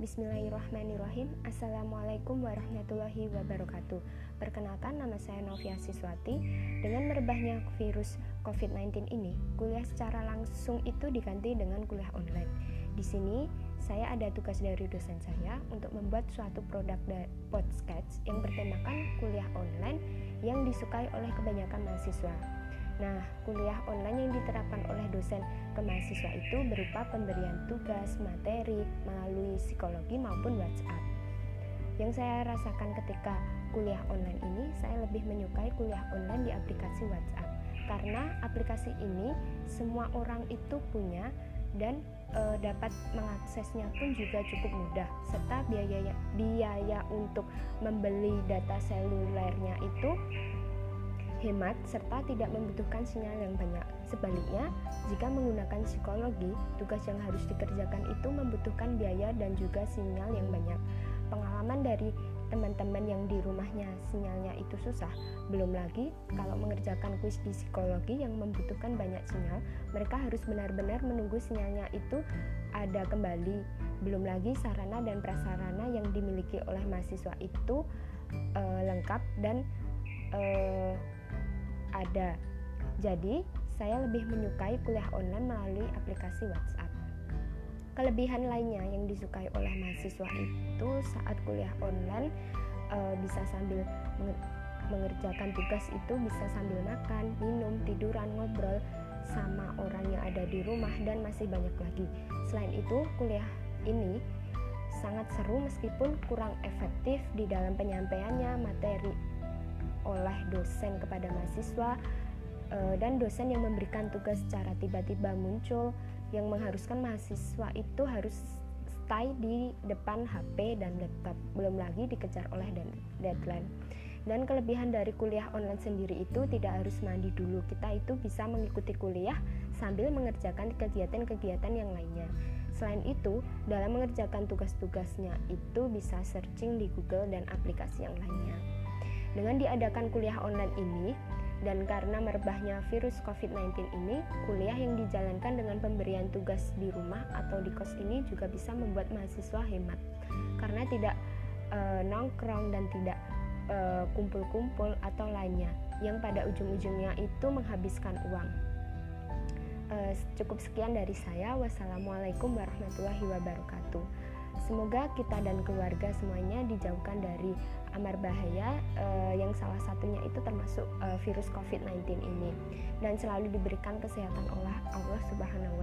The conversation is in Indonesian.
Bismillahirrahmanirrahim. Assalamualaikum warahmatullahi wabarakatuh. Perkenalkan nama saya Novia Siswati. Dengan merebahnya virus COVID-19 ini Kuliah secara langsung itu diganti dengan kuliah online. Di sini saya ada tugas dari dosen saya Untuk membuat suatu produk podcast Yang bertemakan kuliah online Yang disukai oleh kebanyakan mahasiswa Nah, kuliah online yang diterapkan oleh dosen ke mahasiswa itu berupa pemberian tugas, materi, melalui psikologi maupun WhatsApp. Yang saya rasakan ketika kuliah online ini, saya lebih menyukai kuliah online di aplikasi WhatsApp. Karena aplikasi ini semua orang itu punya dan e, dapat mengaksesnya pun juga cukup mudah serta biaya biaya untuk membeli data selulernya itu hemat, serta tidak membutuhkan sinyal yang banyak. Sebaliknya, jika menggunakan psikologi, tugas yang harus dikerjakan itu membutuhkan biaya dan juga sinyal yang banyak. Pengalaman dari teman-teman yang di rumahnya sinyalnya itu susah. Belum lagi kalau mengerjakan kuis di psikologi yang membutuhkan banyak sinyal, mereka harus benar-benar menunggu sinyalnya itu ada kembali. Belum lagi sarana dan prasarana yang dimiliki oleh mahasiswa itu e, lengkap dan e, ada. Jadi, saya lebih menyukai kuliah online melalui aplikasi WhatsApp. Kelebihan lainnya yang disukai oleh mahasiswa itu saat kuliah online e, bisa sambil mengerjakan tugas itu bisa sambil makan, minum, tiduran, ngobrol sama orang yang ada di rumah dan masih banyak lagi. Selain itu, kuliah ini sangat seru meskipun kurang efektif di dalam penyampaiannya materi oleh dosen kepada mahasiswa eh, dan dosen yang memberikan tugas secara tiba-tiba muncul yang mengharuskan mahasiswa itu harus stay di depan HP dan laptop belum lagi dikejar oleh deadline. Dan kelebihan dari kuliah online sendiri itu tidak harus mandi dulu. Kita itu bisa mengikuti kuliah sambil mengerjakan kegiatan-kegiatan yang lainnya. Selain itu, dalam mengerjakan tugas-tugasnya itu bisa searching di Google dan aplikasi yang lainnya. Dengan diadakan kuliah online ini, dan karena merebahnya virus COVID-19 ini, kuliah yang dijalankan dengan pemberian tugas di rumah atau di kos ini juga bisa membuat mahasiswa hemat. Karena tidak e, nongkrong dan tidak eh, kumpul-kumpul atau lainnya yang pada ujung-ujungnya itu menghabiskan uang. E, cukup sekian dari saya. Wassalamualaikum warahmatullahi wabarakatuh. Semoga kita dan keluarga semuanya dijauhkan dari amar bahaya uh, yang salah satunya itu termasuk uh, virus COVID-19 ini. Dan selalu diberikan kesehatan oleh Allah Subhanahu